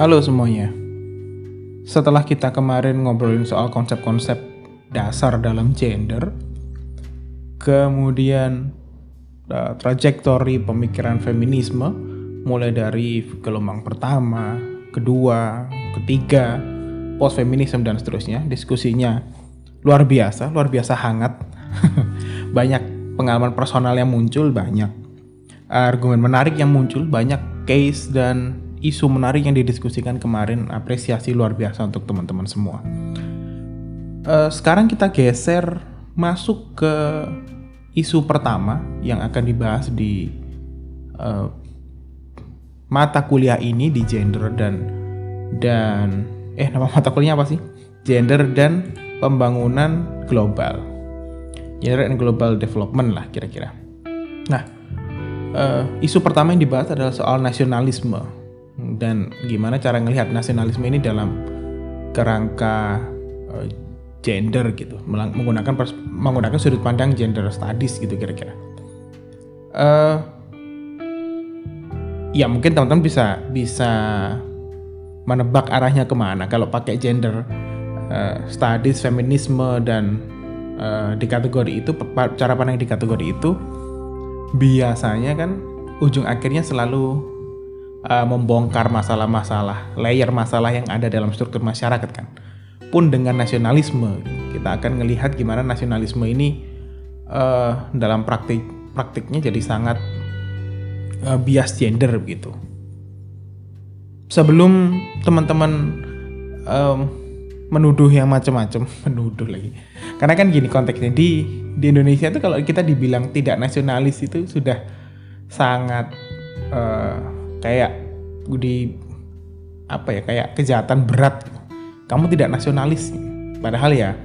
Halo semuanya. Setelah kita kemarin ngobrolin soal konsep-konsep dasar dalam gender, kemudian uh, trajektori pemikiran feminisme mulai dari gelombang pertama, kedua, ketiga, post feminisme dan seterusnya, diskusinya luar biasa, luar biasa hangat. banyak pengalaman personal yang muncul, banyak argumen menarik yang muncul, banyak case dan isu menarik yang didiskusikan kemarin. Apresiasi luar biasa untuk teman-teman semua. Uh, sekarang kita geser masuk ke isu pertama yang akan dibahas di uh, mata kuliah ini di gender dan dan eh nama mata kuliahnya apa sih? Gender dan pembangunan global. Gender and global development lah kira-kira. Nah, uh, isu pertama yang dibahas adalah soal nasionalisme dan gimana cara ngelihat nasionalisme ini dalam kerangka uh, gender gitu, menggunakan menggunakan sudut pandang gender studies gitu kira-kira. Uh, ya mungkin teman-teman bisa bisa menebak arahnya ke mana kalau pakai gender uh, studies feminisme dan uh, di kategori itu cara pandang di kategori itu biasanya kan ujung akhirnya selalu uh, membongkar masalah-masalah layer masalah yang ada dalam struktur masyarakat kan pun dengan nasionalisme kita akan melihat gimana nasionalisme ini uh, dalam praktik praktiknya jadi sangat uh, bias gender begitu. Sebelum teman-teman um, menuduh yang macam-macam, menuduh lagi. Karena kan gini konteksnya di di Indonesia itu kalau kita dibilang tidak nasionalis itu sudah sangat uh, kayak di apa ya kayak kejahatan berat. Kamu tidak nasionalis. Padahal ya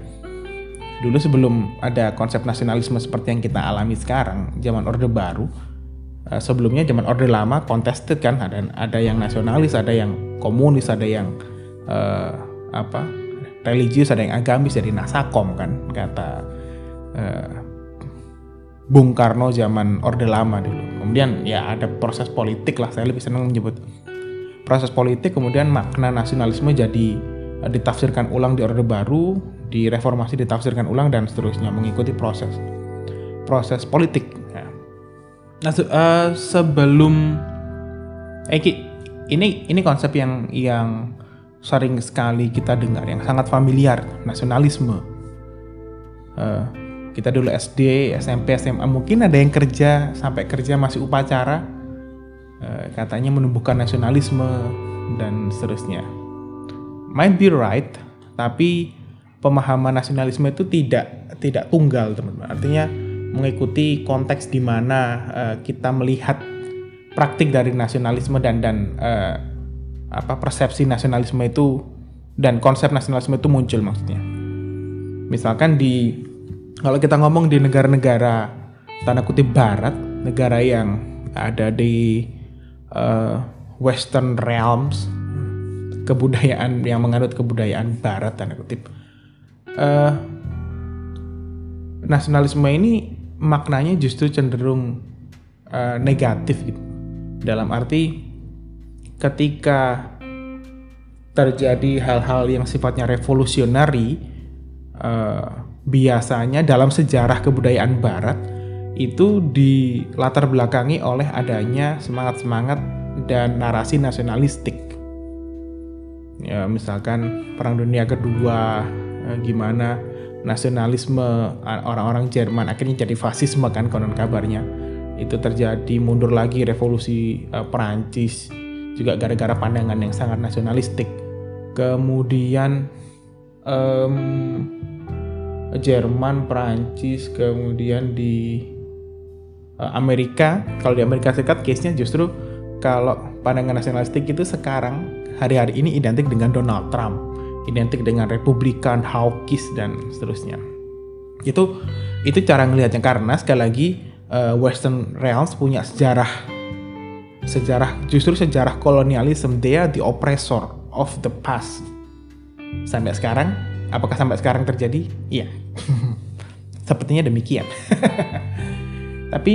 dulu sebelum ada konsep nasionalisme seperti yang kita alami sekarang, zaman Orde Baru, uh, sebelumnya zaman orde lama contested kan ada ada yang nasionalis ada yang komunis ada yang uh, apa religius ada yang agamis jadi nasakom kan kata uh, Bung Karno zaman orde lama dulu. Kemudian ya ada proses politik lah saya lebih senang menyebut. Proses politik kemudian makna nasionalisme jadi uh, ditafsirkan ulang di orde baru di reformasi ditafsirkan ulang dan seterusnya mengikuti proses proses politik. Nah, uh, sebelum eh ini ini konsep yang yang sering sekali kita dengar yang sangat familiar nasionalisme. Uh, kita dulu SD, SMP, SMA mungkin ada yang kerja sampai kerja masih upacara uh, katanya menumbuhkan nasionalisme dan seterusnya. Might be right, tapi pemahaman nasionalisme itu tidak tidak tunggal teman-teman. Artinya mengikuti konteks di mana uh, kita melihat praktik dari nasionalisme dan dan uh, apa persepsi nasionalisme itu dan konsep nasionalisme itu muncul maksudnya. Misalkan di kalau kita ngomong di negara-negara tanda kutip barat, negara yang ada di uh, western realms, kebudayaan yang menganut kebudayaan barat tanda kutip. Uh, nasionalisme ini maknanya justru cenderung uh, negatif gitu. Dalam arti ketika terjadi hal-hal yang sifatnya revolusionari biasanya dalam sejarah kebudayaan barat itu dilatar belakangi oleh adanya semangat-semangat dan narasi nasionalistik. Ya, misalkan Perang Dunia Kedua, eh, gimana nasionalisme orang-orang Jerman akhirnya jadi fasisme kan konon kabarnya itu terjadi mundur lagi revolusi uh, Perancis juga gara-gara pandangan yang sangat nasionalistik kemudian um, Jerman Perancis kemudian di uh, Amerika. Kalau di Amerika Serikat case-nya justru kalau pandangan nasionalistik itu sekarang hari-hari ini identik dengan Donald Trump identik dengan Republikan, hawkish dan seterusnya. Itu itu cara ngelihatnya. Karena sekali lagi uh, Western Realms punya sejarah sejarah justru sejarah kolonialisme. Dia the oppressor of the past. Sampai sekarang apakah sampai sekarang terjadi? Iya. Sepertinya demikian. Tapi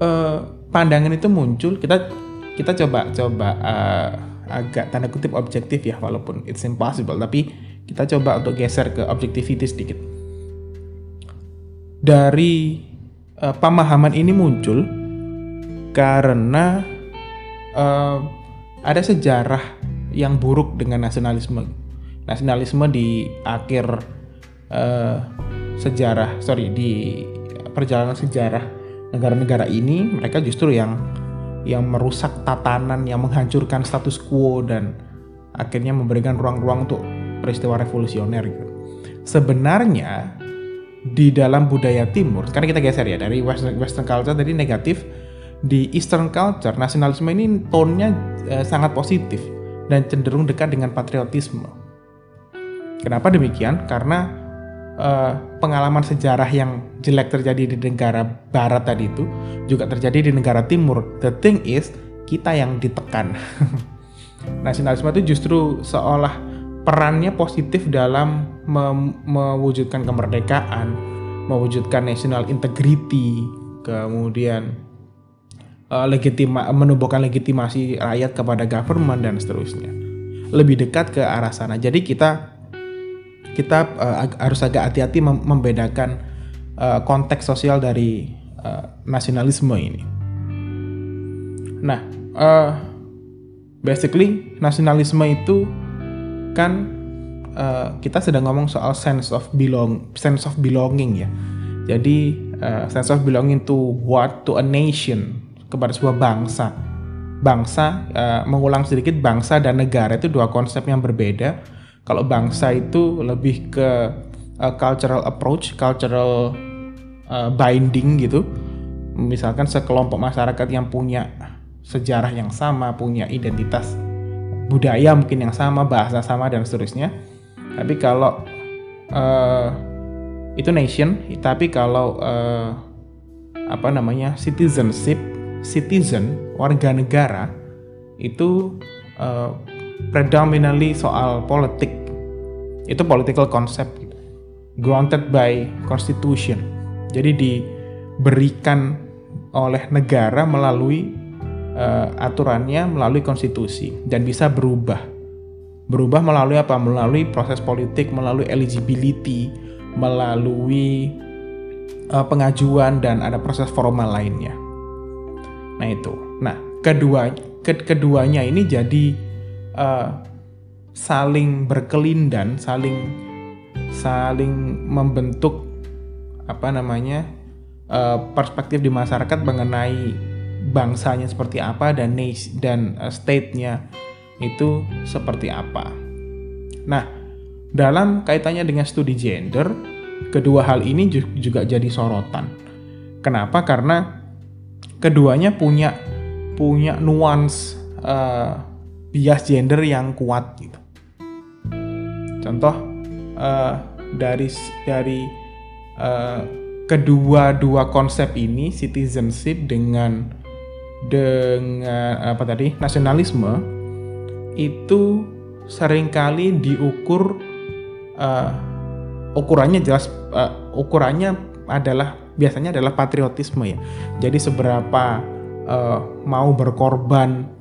uh, pandangan itu muncul. Kita kita coba coba uh, agak tanda kutip objektif ya walaupun it's impossible. Tapi kita coba untuk geser ke objectivity sedikit. Dari uh, pemahaman ini muncul karena uh, ada sejarah yang buruk dengan nasionalisme nasionalisme di akhir uh, sejarah sorry di perjalanan sejarah negara-negara ini mereka justru yang yang merusak tatanan yang menghancurkan status quo dan akhirnya memberikan ruang-ruang untuk peristiwa revolusioner gitu. Sebenarnya di dalam budaya timur, sekarang kita geser ya dari western, western culture tadi negatif di eastern culture nasionalisme ini tone-nya eh, sangat positif dan cenderung dekat dengan patriotisme. Kenapa demikian? Karena uh, pengalaman sejarah yang jelek terjadi di negara barat tadi itu juga terjadi di negara timur. The thing is, kita yang ditekan. Nasionalisme itu justru seolah perannya positif dalam me mewujudkan kemerdekaan, mewujudkan national integrity, kemudian uh, legitima menumbuhkan legitimasi rakyat kepada government dan seterusnya. Lebih dekat ke arah sana. Jadi kita kita uh, harus agak hati-hati mem membedakan uh, konteks sosial dari uh, nasionalisme ini. Nah, uh, basically nasionalisme itu kan uh, kita sedang ngomong soal sense of belong, sense of belonging ya. Jadi uh, sense of belonging to what, to a nation, kepada sebuah bangsa. Bangsa, uh, mengulang sedikit, bangsa dan negara itu dua konsep yang berbeda kalau bangsa itu lebih ke uh, cultural approach, cultural uh, binding gitu. Misalkan sekelompok masyarakat yang punya sejarah yang sama, punya identitas budaya mungkin yang sama, bahasa sama dan seterusnya. Tapi kalau uh, itu nation, tapi kalau uh, apa namanya citizenship, citizen warga negara itu uh, predominantly soal politik. Itu political concept gitu. Grounded by constitution. Jadi diberikan oleh negara melalui uh, aturannya melalui konstitusi dan bisa berubah. Berubah melalui apa? Melalui proses politik, melalui eligibility, melalui uh, pengajuan dan ada proses formal lainnya. Nah itu. Nah kedua ke keduanya ini jadi uh, saling berkelindan, saling saling membentuk apa namanya uh, perspektif di masyarakat mengenai bangsanya seperti apa dan dan uh, state-nya itu seperti apa. Nah, dalam kaitannya dengan studi gender, kedua hal ini juga jadi sorotan. Kenapa? Karena keduanya punya punya nuans uh, bias gender yang kuat gitu. Contoh uh, dari dari uh, kedua dua konsep ini citizenship dengan dengan apa tadi nasionalisme itu sering kali diukur uh, ukurannya jelas uh, ukurannya adalah biasanya adalah patriotisme ya. Jadi seberapa uh, mau berkorban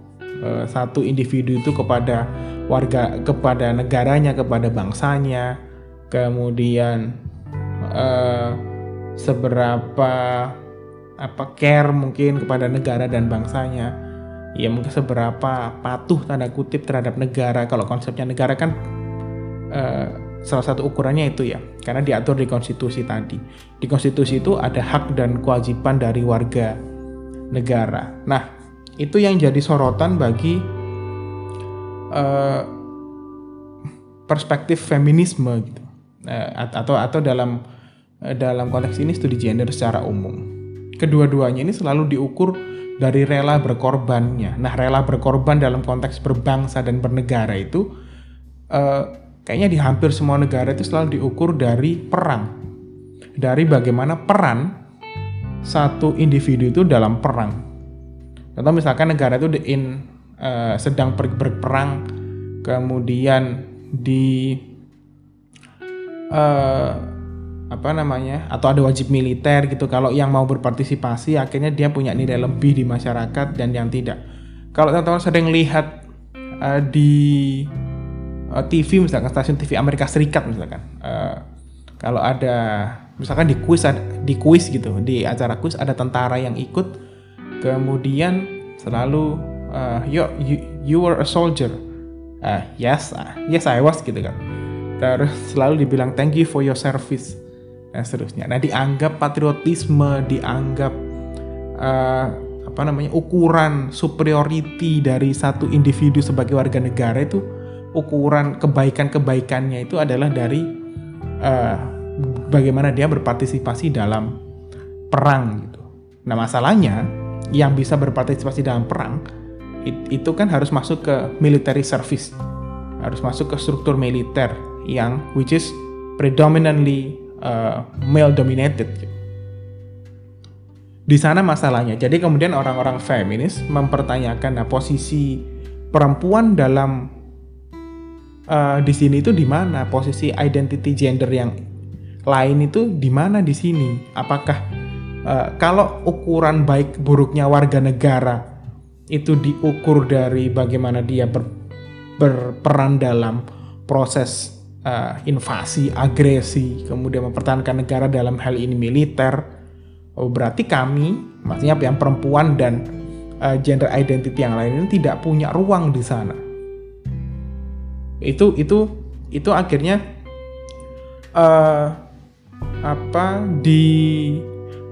Eh, satu individu itu kepada warga kepada negaranya kepada bangsanya. Kemudian uh, seberapa apa care mungkin kepada negara dan bangsanya. Ya mungkin seberapa patuh tanda kutip terhadap negara. Kalau konsepnya negara kan uh, salah satu ukurannya itu ya karena diatur di konstitusi tadi. Di konstitusi itu ada hak dan kewajiban dari warga negara. Nah itu yang jadi sorotan bagi uh, perspektif feminisme gitu. Uh, atau atau dalam uh, dalam konteks ini studi gender secara umum. Kedua-duanya ini selalu diukur dari rela berkorbannya. Nah rela berkorban dalam konteks berbangsa dan bernegara itu uh, kayaknya di hampir semua negara itu selalu diukur dari perang. Dari bagaimana peran satu individu itu dalam perang Contoh misalkan negara itu in uh, sedang ber berperang, kemudian di uh, apa namanya atau ada wajib militer gitu. Kalau yang mau berpartisipasi akhirnya dia punya nilai lebih di masyarakat dan yang tidak. Kalau teman-teman sering lihat uh, di uh, TV misalkan stasiun TV Amerika Serikat misalkan uh, kalau ada misalkan di kuis di kuis gitu di acara kuis ada tentara yang ikut kemudian selalu uh, you, you you were a soldier. Uh, yes uh, yes I was gitu kan. Terus selalu dibilang thank you for your service. Dan seterusnya. Nah dianggap patriotisme dianggap uh, apa namanya ukuran superiority dari satu individu sebagai warga negara itu ukuran kebaikan-kebaikannya itu adalah dari uh, bagaimana dia berpartisipasi dalam perang gitu. Nah masalahnya yang bisa berpartisipasi dalam perang itu kan harus masuk ke military service, harus masuk ke struktur militer yang which is predominantly uh, male dominated. Di sana masalahnya. Jadi kemudian orang-orang feminis mempertanyakan nah, posisi perempuan dalam uh, di sini itu di mana posisi identity gender yang lain itu di mana di sini? Apakah uh, kalau ukuran baik buruknya warga negara itu diukur dari bagaimana dia ber, berperan dalam proses uh, invasi, agresi, kemudian mempertahankan negara dalam hal ini militer. Oh, berarti kami, maksudnya yang perempuan dan uh, gender identity yang lain ini tidak punya ruang di sana. Itu itu itu akhirnya uh, apa di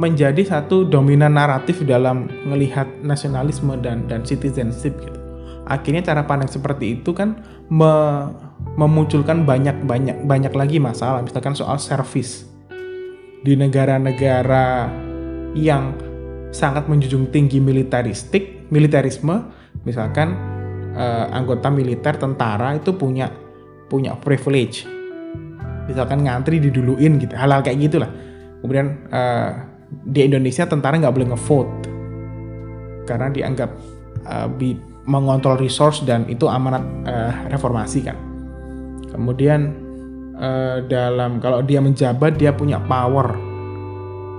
menjadi satu dominan naratif dalam melihat nasionalisme dan dan citizenship gitu. Akhirnya cara pandang seperti itu kan me, memunculkan banyak banyak banyak lagi masalah misalkan soal service di negara-negara yang sangat menjunjung tinggi militaristik, militerisme, misalkan eh, anggota militer tentara itu punya punya privilege. Misalkan ngantri diduluin gitu, hal-hal kayak gitulah. Kemudian uh, di Indonesia tentara nggak boleh ngevote karena dianggap uh, mengontrol resource dan itu amanat uh, reformasi kan. Kemudian uh, dalam kalau dia menjabat dia punya power.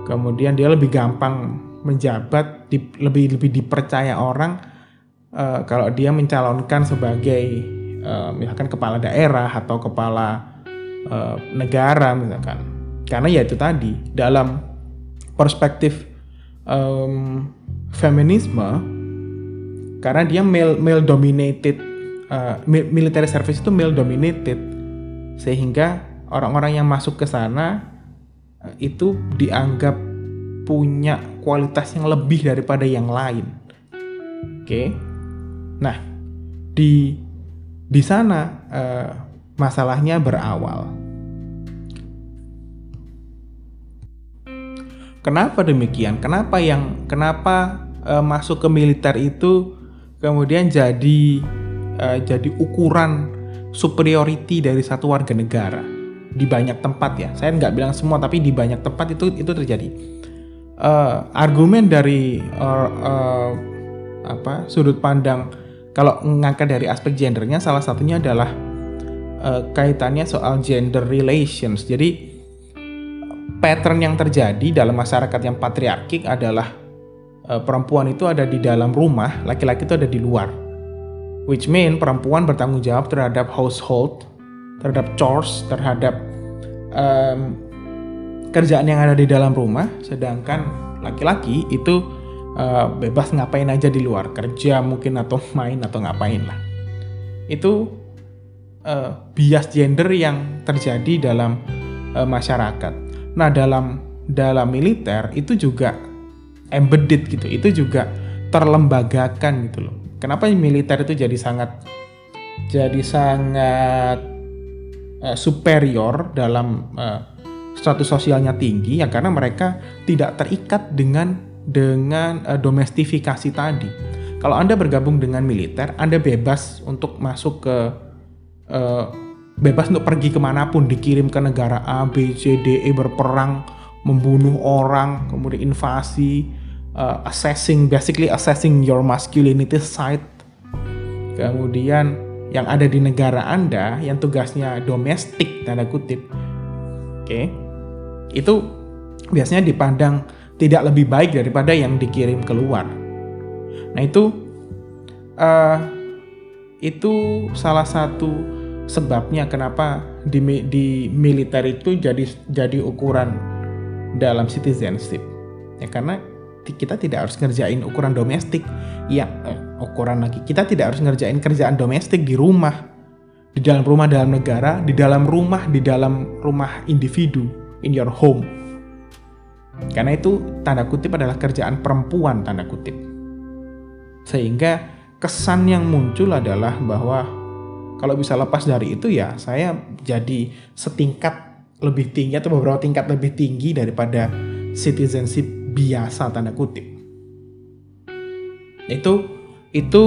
Kemudian dia lebih gampang menjabat, di, lebih lebih dipercaya orang uh, kalau dia mencalonkan sebagai uh, misalkan kepala daerah atau kepala uh, negara misalkan. Karena ya itu tadi dalam perspektif um, feminisme karena dia male male dominated uh, military service itu male dominated sehingga orang-orang yang masuk ke sana uh, itu dianggap punya kualitas yang lebih daripada yang lain. Oke. Okay? Nah, di di sana uh, masalahnya berawal. Kenapa demikian? Kenapa yang kenapa uh, masuk ke militer itu kemudian jadi uh, jadi ukuran superiority dari satu warga negara di banyak tempat ya. Saya nggak bilang semua tapi di banyak tempat itu itu terjadi. Uh, argumen dari uh, uh, apa sudut pandang kalau ngangkat dari aspek gendernya salah satunya adalah uh, kaitannya soal gender relations. Jadi pattern yang terjadi dalam masyarakat yang patriarkik adalah uh, perempuan itu ada di dalam rumah, laki-laki itu ada di luar. Which mean perempuan bertanggung jawab terhadap household, terhadap chores, terhadap um, kerjaan yang ada di dalam rumah, sedangkan laki-laki itu uh, bebas ngapain aja di luar, kerja mungkin atau main atau ngapain lah. Itu uh, bias gender yang terjadi dalam uh, masyarakat. Nah, dalam dalam militer itu juga embedded gitu. Itu juga terlembagakan gitu loh. Kenapa militer itu jadi sangat jadi sangat uh, superior dalam uh, status sosialnya tinggi ya karena mereka tidak terikat dengan dengan uh, domestifikasi tadi. Kalau Anda bergabung dengan militer, Anda bebas untuk masuk ke uh, bebas untuk pergi ke mana pun dikirim ke negara A, B, C, D, E berperang membunuh orang kemudian invasi uh, assessing basically assessing your masculinity side. Kemudian yang ada di negara anda yang tugasnya domestik tanda kutip oke okay, itu biasanya dipandang tidak lebih baik daripada yang dikirim keluar. Nah itu uh, itu salah satu sebabnya kenapa di, di militer itu jadi jadi ukuran dalam citizenship. Ya karena kita tidak harus ngerjain ukuran domestik. Ya eh, ukuran lagi. Kita tidak harus ngerjain kerjaan domestik di rumah. Di dalam rumah dalam negara di dalam rumah di dalam rumah individu in your home. Karena itu tanda kutip adalah kerjaan perempuan tanda kutip. Sehingga kesan yang muncul adalah bahwa kalau bisa lepas dari itu ya saya jadi setingkat lebih tinggi atau beberapa tingkat lebih tinggi daripada citizenship biasa tanda kutip. Itu itu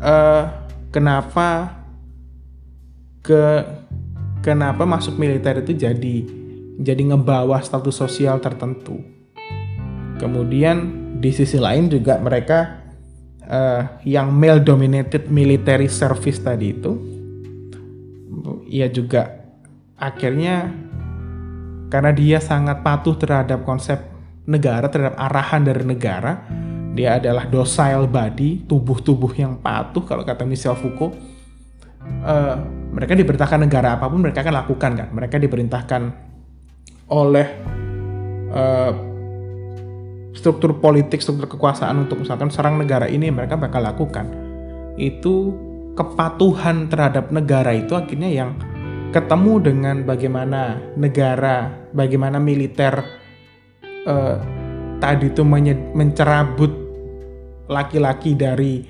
uh, kenapa ke kenapa masuk militer itu jadi jadi ngebawa status sosial tertentu. Kemudian di sisi lain juga mereka uh, yang male dominated military service tadi itu ia juga akhirnya karena dia sangat patuh terhadap konsep negara terhadap arahan dari negara dia adalah docile body tubuh-tubuh yang patuh kalau kata Michel Foucault uh, mereka diperintahkan negara apa pun mereka akan lakukan kan? Mereka diperintahkan oleh uh, struktur politik, struktur kekuasaan untuk misalkan serang negara ini mereka bakal lakukan. Itu kepatuhan terhadap negara itu akhirnya yang ketemu dengan bagaimana negara, bagaimana militer eh, tadi itu mencerabut laki-laki dari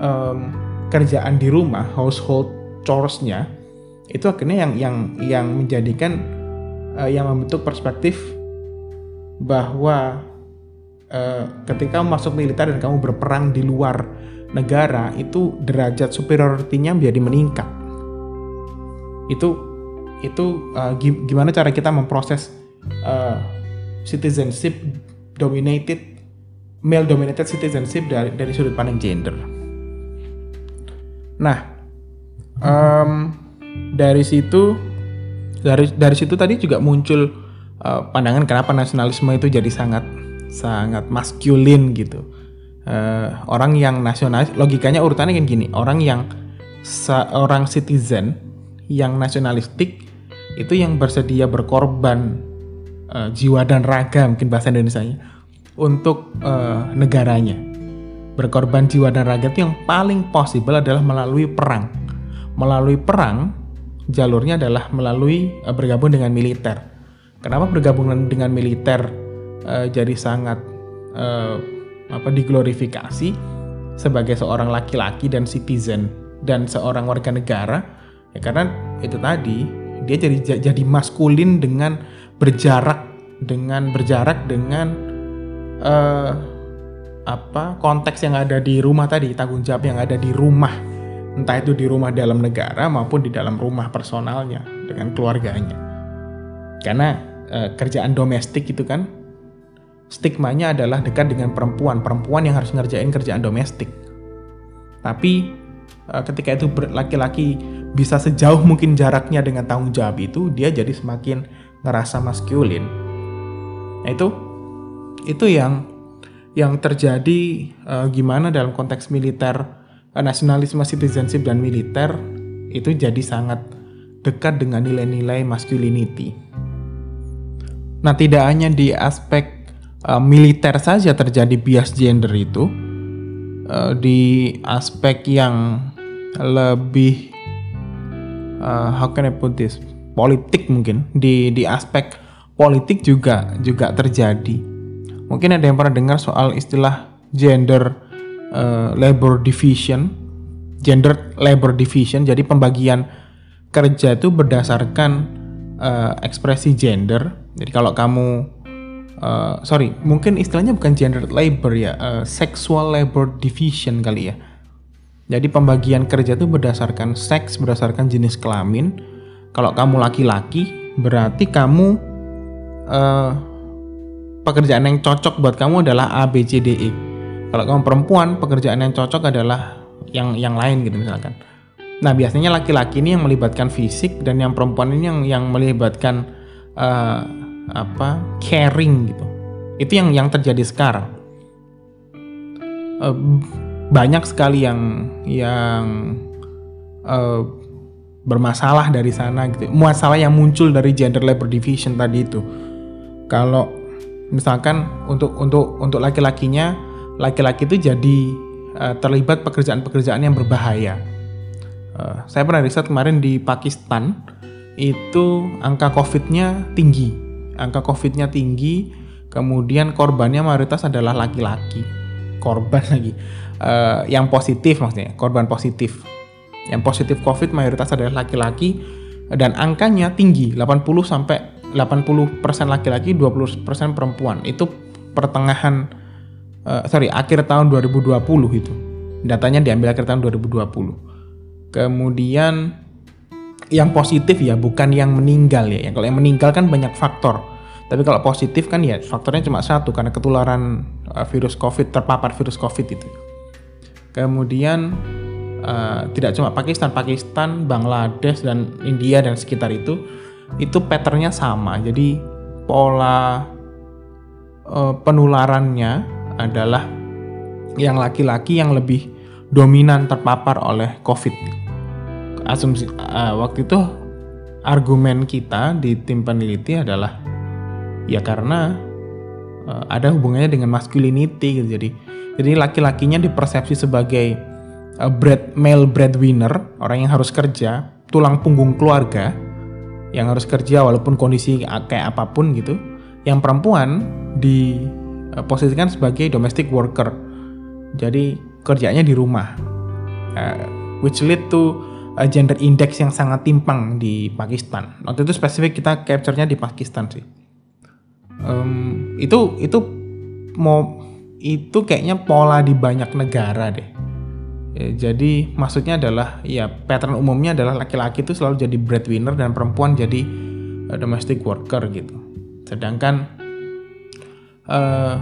um, kerjaan di rumah, household chores-nya, itu akhirnya yang yang yang menjadikan uh, yang membentuk perspektif bahwa ketika kamu masuk militer dan kamu berperang di luar negara itu derajat superioritinya menjadi meningkat itu itu uh, gimana cara kita memproses uh, citizenship dominated male dominated citizenship dari dari sudut pandang gender. Nah, um, dari situ dari dari situ tadi juga muncul uh, pandangan kenapa nasionalisme itu jadi sangat sangat maskulin gitu. Uh, orang yang nasionalis, logikanya urutannya kan gini, orang yang seorang citizen yang nasionalistik itu yang bersedia berkorban uh, jiwa dan raga mungkin bahasa Indonesia-nya untuk uh, negaranya. Berkorban jiwa dan raga itu yang paling possible adalah melalui perang. Melalui perang jalurnya adalah melalui uh, bergabung dengan militer. Kenapa bergabung dengan militer uh, jadi sangat uh, apa diglorifikasi sebagai seorang laki-laki dan citizen dan seorang warga negara. Ya karena itu tadi dia jadi jadi maskulin dengan berjarak dengan berjarak dengan uh, apa konteks yang ada di rumah tadi tanggung jawab yang ada di rumah. Entah itu di rumah dalam negara maupun di dalam rumah personalnya dengan keluarganya. Karena uh, kerjaan domestik itu kan stigmanya adalah dekat dengan perempuan, perempuan yang harus ngerjain kerjaan domestik. Tapi uh, ketika itu laki-laki bisa sejauh mungkin jaraknya dengan tanggung jawab itu, dia jadi semakin ngerasa maskulin. Nah itu itu yang yang terjadi uh, gimana dalam konteks militer uh, nasionalisme citizenship dan militer itu jadi sangat dekat dengan nilai-nilai masculinity. Nah, tidak hanya di aspek uh, militer saja terjadi bias gender itu uh, di aspek yang lebih uh, how can I put this politik mungkin. Di di aspek politik juga juga terjadi. Mungkin ada yang pernah dengar soal istilah gender uh, labor division gender labor division. Jadi pembagian kerja itu berdasarkan uh, ekspresi gender. Jadi kalau kamu uh, sorry mungkin istilahnya bukan gender labor ya uh, sexual labor division kali ya. Jadi pembagian kerja itu berdasarkan seks berdasarkan jenis kelamin. Kalau kamu laki-laki berarti kamu uh, pekerjaan yang cocok buat kamu adalah A B C D E. Kalau kamu perempuan pekerjaan yang cocok adalah yang yang lain gitu misalkan. Nah biasanya laki-laki ini yang melibatkan fisik dan yang perempuan ini yang yang melibatkan uh, apa caring gitu itu yang yang terjadi sekarang uh, banyak sekali yang yang uh, bermasalah dari sana gitu. Masalah yang muncul dari gender labor division tadi itu. Kalau misalkan untuk untuk untuk laki-lakinya, laki-laki itu jadi uh, terlibat pekerjaan-pekerjaan yang berbahaya. Uh, saya pernah riset kemarin di Pakistan itu angka COVID-nya tinggi, angka COVID-nya tinggi, kemudian korbannya mayoritas adalah laki-laki, korban lagi, uh, yang positif maksudnya, korban positif yang positif COVID mayoritas adalah laki-laki dan angkanya tinggi, 80 sampai 80% laki-laki, 20% perempuan. Itu pertengahan uh, sorry, akhir tahun 2020 itu. Datanya diambil akhir tahun 2020. Kemudian yang positif ya bukan yang meninggal ya. Kalau yang meninggal kan banyak faktor. Tapi kalau positif kan ya faktornya cuma satu karena ketularan uh, virus COVID terpapar virus COVID itu. Kemudian uh, tidak cuma Pakistan, Pakistan, Bangladesh dan India dan sekitar itu itu patternnya sama. Jadi pola uh, penularannya adalah yang laki-laki yang lebih dominan terpapar oleh COVID. Asumsi uh, waktu itu argumen kita di tim peneliti adalah ya karena uh, ada hubungannya dengan masculinity gitu. Jadi jadi laki-lakinya dipersepsi sebagai bread male breadwinner, orang yang harus kerja, tulang punggung keluarga yang harus kerja walaupun kondisi kayak apa pun gitu. Yang perempuan diposisikan sebagai domestic worker. Jadi kerjanya di rumah. Uh, which lead to a gender index yang sangat timpang di Pakistan. Waktu itu spesifik kita capture-nya di Pakistan sih. Um, itu itu mau itu kayaknya pola di banyak negara deh Ya, jadi maksudnya adalah ya pattern umumnya adalah laki-laki itu selalu jadi breadwinner dan perempuan jadi uh, domestic worker gitu. Sedangkan uh,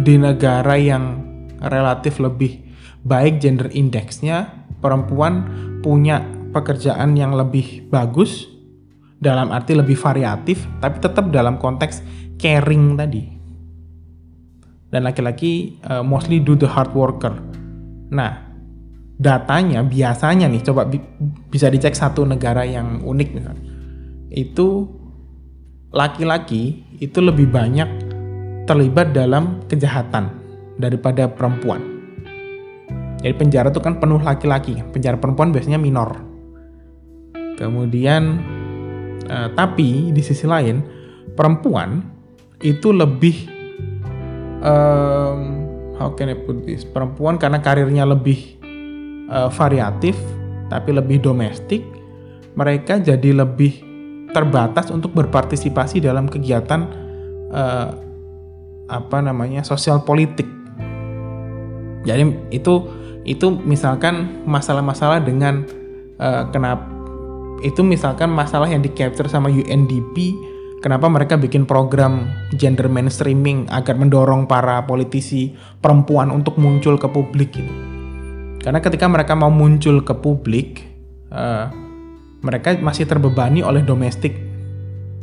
di negara yang relatif lebih baik gender indexnya perempuan punya pekerjaan yang lebih bagus dalam arti lebih variatif tapi tetap dalam konteks caring tadi. Dan laki-laki uh, mostly do the hard worker. Nah, datanya biasanya nih coba bi bisa dicek satu negara yang unik misalnya itu laki-laki itu lebih banyak terlibat dalam kejahatan daripada perempuan. Jadi penjara itu kan penuh laki-laki, penjara perempuan biasanya minor. Kemudian, uh, tapi di sisi lain perempuan itu lebih um, how can I put this? Perempuan karena karirnya lebih uh, variatif tapi lebih domestik, mereka jadi lebih terbatas untuk berpartisipasi dalam kegiatan uh, apa namanya sosial politik. Jadi itu itu misalkan masalah-masalah dengan uh, kenapa itu misalkan masalah yang di capture sama UNDP kenapa mereka bikin program gender mainstreaming agar mendorong para politisi perempuan untuk muncul ke publik gitu karena ketika mereka mau muncul ke publik, uh, mereka masih terbebani oleh domestik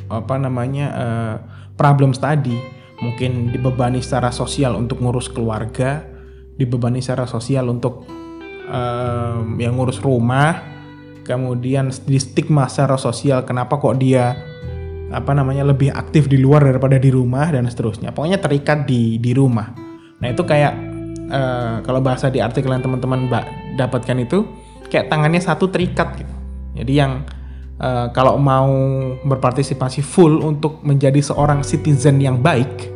apa namanya uh, problem tadi. Mungkin dibebani secara sosial untuk ngurus keluarga, dibebani secara sosial untuk uh, yang ngurus rumah, kemudian di stigma secara sosial kenapa kok dia apa namanya lebih aktif di luar daripada di rumah dan seterusnya. Pokoknya terikat di di rumah. Nah itu kayak uh, kalau bahasa di artikel yang teman-teman dapatkan itu kayak tangannya satu terikat gitu. Jadi yang uh, kalau mau berpartisipasi full untuk menjadi seorang citizen yang baik,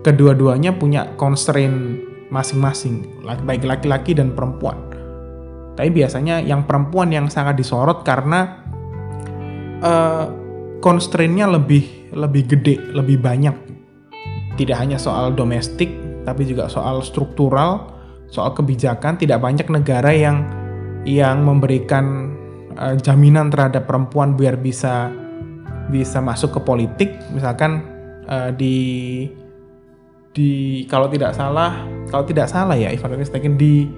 kedua-duanya punya constraint masing-masing, baik laki-laki dan perempuan. Tapi biasanya yang perempuan yang sangat disorot karena uh, constraintnya lebih lebih gede, lebih banyak. Tidak hanya soal domestik, tapi juga soal struktural, soal kebijakan tidak banyak negara yang yang memberikan uh, jaminan terhadap perempuan biar bisa bisa masuk ke politik misalkan uh, di di kalau tidak salah kalau tidak salah ya if I'm di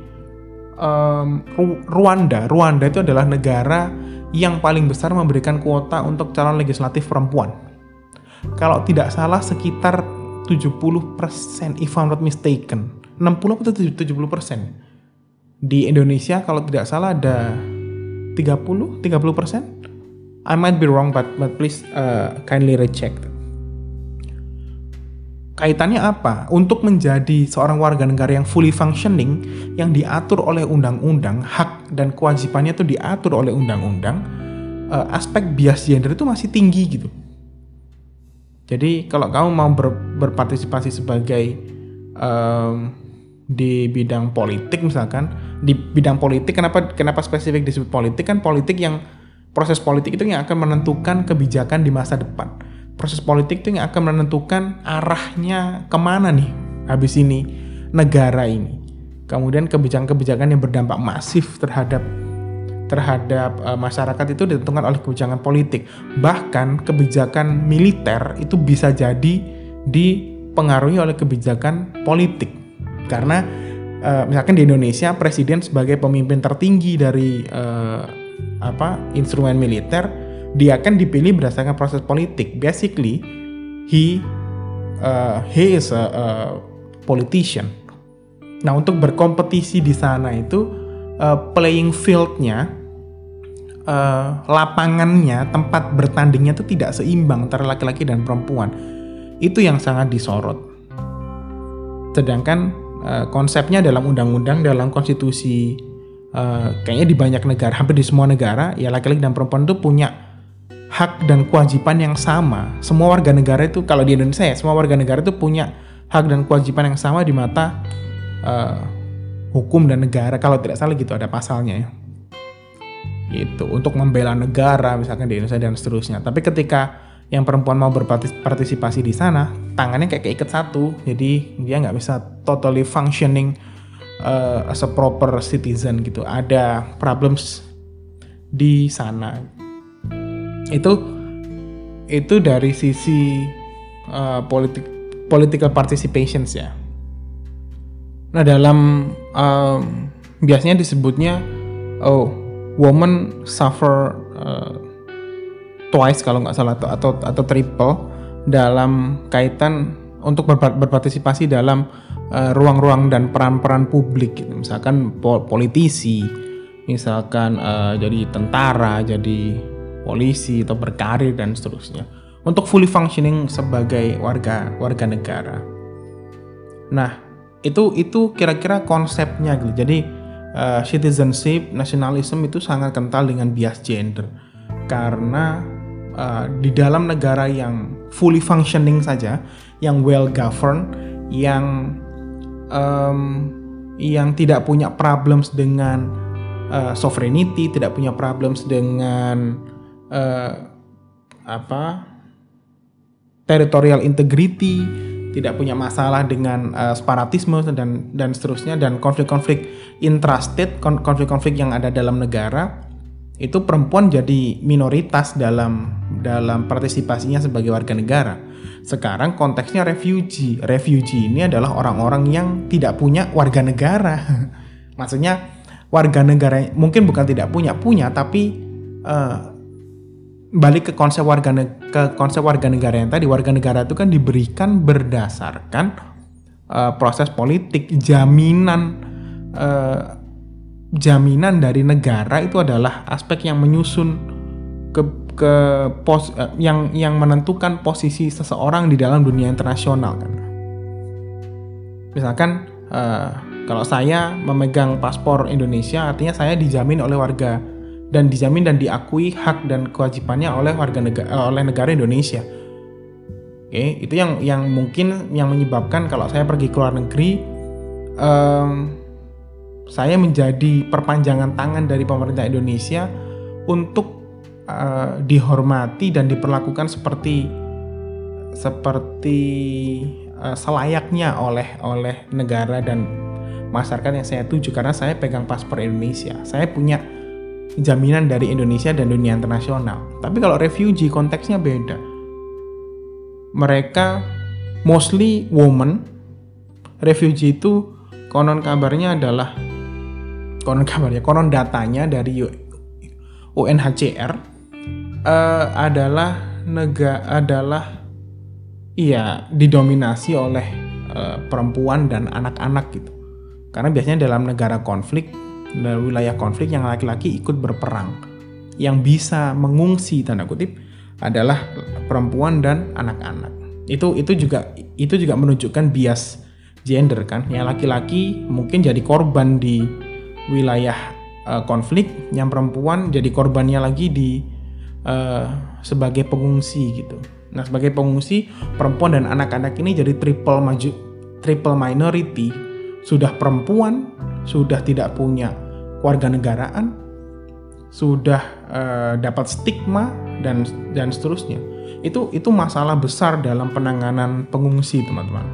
um, Rwanda Rwanda itu adalah negara yang paling besar memberikan kuota untuk calon legislatif perempuan kalau tidak salah sekitar 70% if I'm not mistaken 60 atau 70% Di Indonesia kalau tidak salah ada 30 30 persen. I might be wrong but but please uh, kindly recheck. Kaitannya apa? Untuk menjadi seorang warga negara yang fully functioning, yang diatur oleh undang-undang, hak dan kewajibannya itu diatur oleh undang-undang, uh, aspek bias gender itu masih tinggi gitu. Jadi kalau kamu mau ber, berpartisipasi sebagai um, di bidang politik misalkan, di bidang politik kenapa kenapa spesifik disebut politik kan politik yang proses politik itu yang akan menentukan kebijakan di masa depan proses politik itu yang akan menentukan arahnya ke mana nih habis ini negara ini. Kemudian kebijakan-kebijakan yang berdampak masif terhadap terhadap uh, masyarakat itu ditentukan oleh kebijakan politik. Bahkan kebijakan militer itu bisa jadi dipengaruhi oleh kebijakan politik. Karena uh, misalkan di Indonesia presiden sebagai pemimpin tertinggi dari uh, apa instrumen militer dia akan dipilih berdasarkan proses politik. Basically, he uh, he is a, a politician. Nah, untuk berkompetisi di sana itu uh, playing fieldnya, uh, lapangannya, tempat bertandingnya itu tidak seimbang antara laki-laki dan perempuan. Itu yang sangat disorot. Sedangkan uh, konsepnya dalam undang-undang, dalam konstitusi, uh, kayaknya di banyak negara, hampir di semua negara, ya laki-laki dan perempuan itu punya hak dan kewajiban yang sama. Semua warga negara itu kalau di Indonesia ya, semua warga negara itu punya hak dan kewajiban yang sama di mata uh, hukum dan negara. Kalau tidak salah gitu ada pasalnya ya. Gitu, untuk membela negara misalkan di Indonesia dan seterusnya. Tapi ketika yang perempuan mau berpartisipasi di sana, tangannya kayak keikat satu. Jadi dia nggak bisa totally functioning uh, as a proper citizen gitu. Ada problems di sana itu itu dari sisi uh, politik political participations ya. Nah dalam um, biasanya disebutnya oh woman suffer uh, twice kalau nggak salah atau, atau atau triple dalam kaitan untuk berpartisipasi dalam uh, ruang-ruang uh, dan peran-peran publik gitu. misalkan politisi misalkan uh, jadi tentara jadi polisi atau berkarir dan seterusnya untuk fully functioning sebagai warga warga negara. Nah, itu itu kira-kira konsepnya gitu. Jadi uh, citizenship, nationalism itu sangat kental dengan bias gender karena uh, di dalam negara yang fully functioning saja, yang well governed, yang um, yang tidak punya problems dengan uh, sovereignty, tidak punya problems dengan uh, apa territorial integrity, tidak punya masalah dengan uh, separatisme dan dan seterusnya dan konflik-konflik intrastate, konflik-konflik yang ada dalam negara itu perempuan jadi minoritas dalam dalam partisipasinya sebagai warga negara. Sekarang konteksnya refugee. Refugee ini adalah orang-orang yang tidak punya warga negara. Maksudnya warga negara mungkin bukan tidak punya, punya tapi uh, balik ke konsep warga ke konsep warga negara yang tadi. Warga negara itu kan diberikan berdasarkan uh, proses politik. Jaminan uh, jaminan dari negara itu adalah aspek yang menyusun ke ke pos uh, yang yang menentukan posisi seseorang di dalam dunia internasional kan. Misalkan uh, kalau saya memegang paspor Indonesia artinya saya dijamin oleh warga dan dijamin dan diakui hak dan kewajibannya oleh warga negara eh, oleh negara Indonesia. Oke, itu yang yang mungkin yang menyebabkan kalau saya pergi ke luar negeri um, saya menjadi perpanjangan tangan dari pemerintah Indonesia untuk uh, dihormati dan diperlakukan seperti seperti uh, selayaknya oleh oleh negara dan masyarakat yang saya tuju karena saya pegang paspor Indonesia. Saya punya jaminan dari Indonesia dan dunia internasional. Tapi kalau refugee konteksnya beda. Mereka mostly woman. Refugee itu konon kabarnya adalah konon kabarnya, konon datanya dari UNHCR uh, eh, adalah negara adalah iya didominasi oleh uh, perempuan dan anak-anak gitu. Karena biasanya dalam negara konflik dari wilayah konflik yang laki-laki ikut berperang. Yang bisa mengungsi tanda kutip adalah perempuan dan anak-anak. Itu itu juga itu juga menunjukkan bias gender kan. Yang laki-laki mungkin jadi korban di wilayah uh, konflik, yang perempuan jadi korbannya lagi di uh, sebagai pengungsi gitu. Nah, sebagai pengungsi, perempuan dan anak-anak ini jadi triple maju triple minority. Sudah perempuan, sudah tidak punya warga negaraan, sudah uh, dapat stigma dan dan seterusnya. Itu itu masalah besar dalam penanganan pengungsi, teman-teman.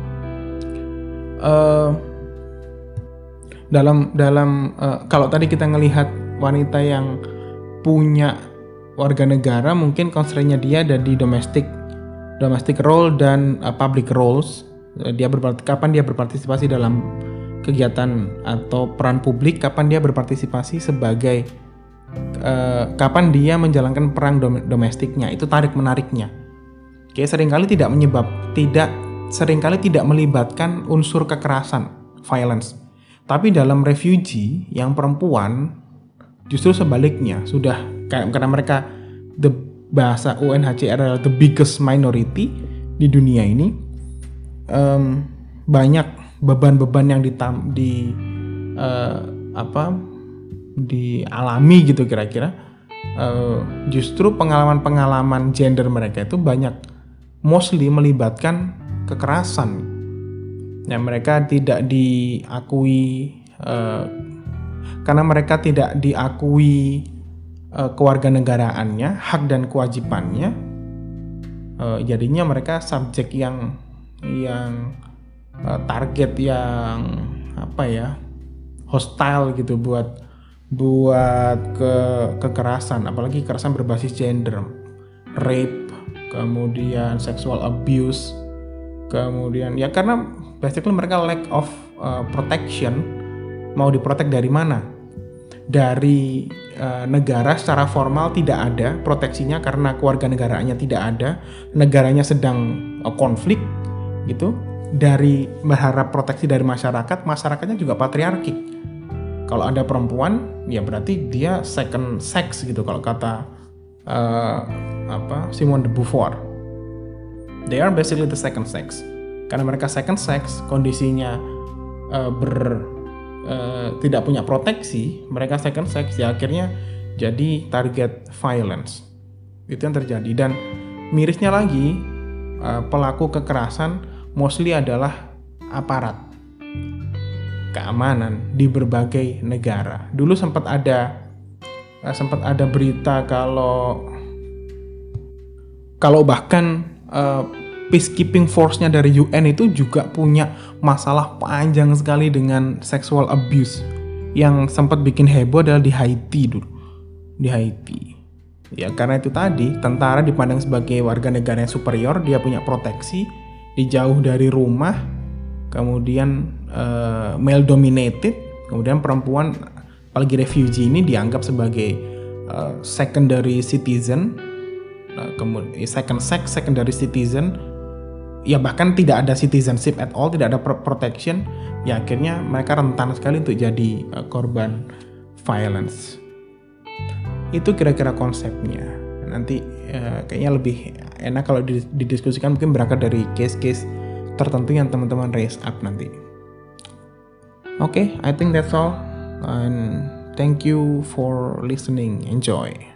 Uh, dalam dalam uh, kalau tadi kita ngelihat wanita yang punya warga negara mungkin constraintnya dia ada di domestic domestic role dan uh, public roles. Dia kapan dia berpartisipasi dalam kegiatan atau peran publik, kapan dia berpartisipasi sebagai uh, kapan dia menjalankan perang dom domestiknya. Itu tarik menariknya. Oke, sering kali tidak menyebab tidak sering kali tidak melibatkan unsur kekerasan, violence. Tapi dalam refugee yang perempuan justru sebaliknya sudah karena mereka the bahasa UNHCR adalah the biggest minority di dunia ini um, banyak beban-beban yang di uh, apa dialami gitu kira-kira uh, justru pengalaman-pengalaman gender mereka itu banyak mostly melibatkan kekerasan. Ya mereka tidak diakui uh, karena mereka tidak diakui uh, kewarganegaraannya, hak dan kewajibannya, uh, jadinya mereka subjek yang yang uh, target yang apa ya hostile gitu buat buat ke kekerasan, apalagi kekerasan berbasis gender, rape, kemudian sexual abuse, kemudian ya karena basically mereka lack of uh, protection mau diprotek dari mana? Dari Eh, negara secara formal tidak ada proteksinya karena keluarga negaranya tidak ada, negaranya sedang uh, konflik gitu. Dari berharap proteksi dari masyarakat, masyarakatnya juga patriarki. Kalau ada perempuan, ya berarti dia second sex gitu kalau kata uh, apa Simone de Beauvoir. They are basically the second sex. Karena mereka second sex, kondisinya uh, ber uh, tidak punya proteksi, mereka second sex ya akhirnya jadi target violence. Itu yang terjadi dan mirisnya lagi uh, pelaku kekerasan mostly adalah aparat keamanan di berbagai negara. Dulu sempat ada uh, sempat ada berita kalau kalau bahkan uh, peacekeeping force-nya dari UN itu juga punya masalah panjang sekali dengan sexual abuse. Yang sempat bikin heboh adalah di Haiti dulu. Di Haiti. Ya karena itu tadi tentara dipandang sebagai warga negara yang superior dia punya proteksi dijauh dari rumah kemudian uh, male dominated kemudian perempuan apalagi refugee ini dianggap sebagai uh, secondary citizen uh, kemudian second sex secondary citizen ya bahkan tidak ada citizenship at all, tidak ada protection, ya akhirnya mereka rentan sekali untuk jadi uh, korban violence. Itu kira-kira konsepnya. Nanti uh, kayaknya lebih enak kalau didiskusikan mungkin berangkat dari case-case tertentu yang teman-teman raise up nanti. Oke, okay, I think that's all. And thank you for listening. Enjoy.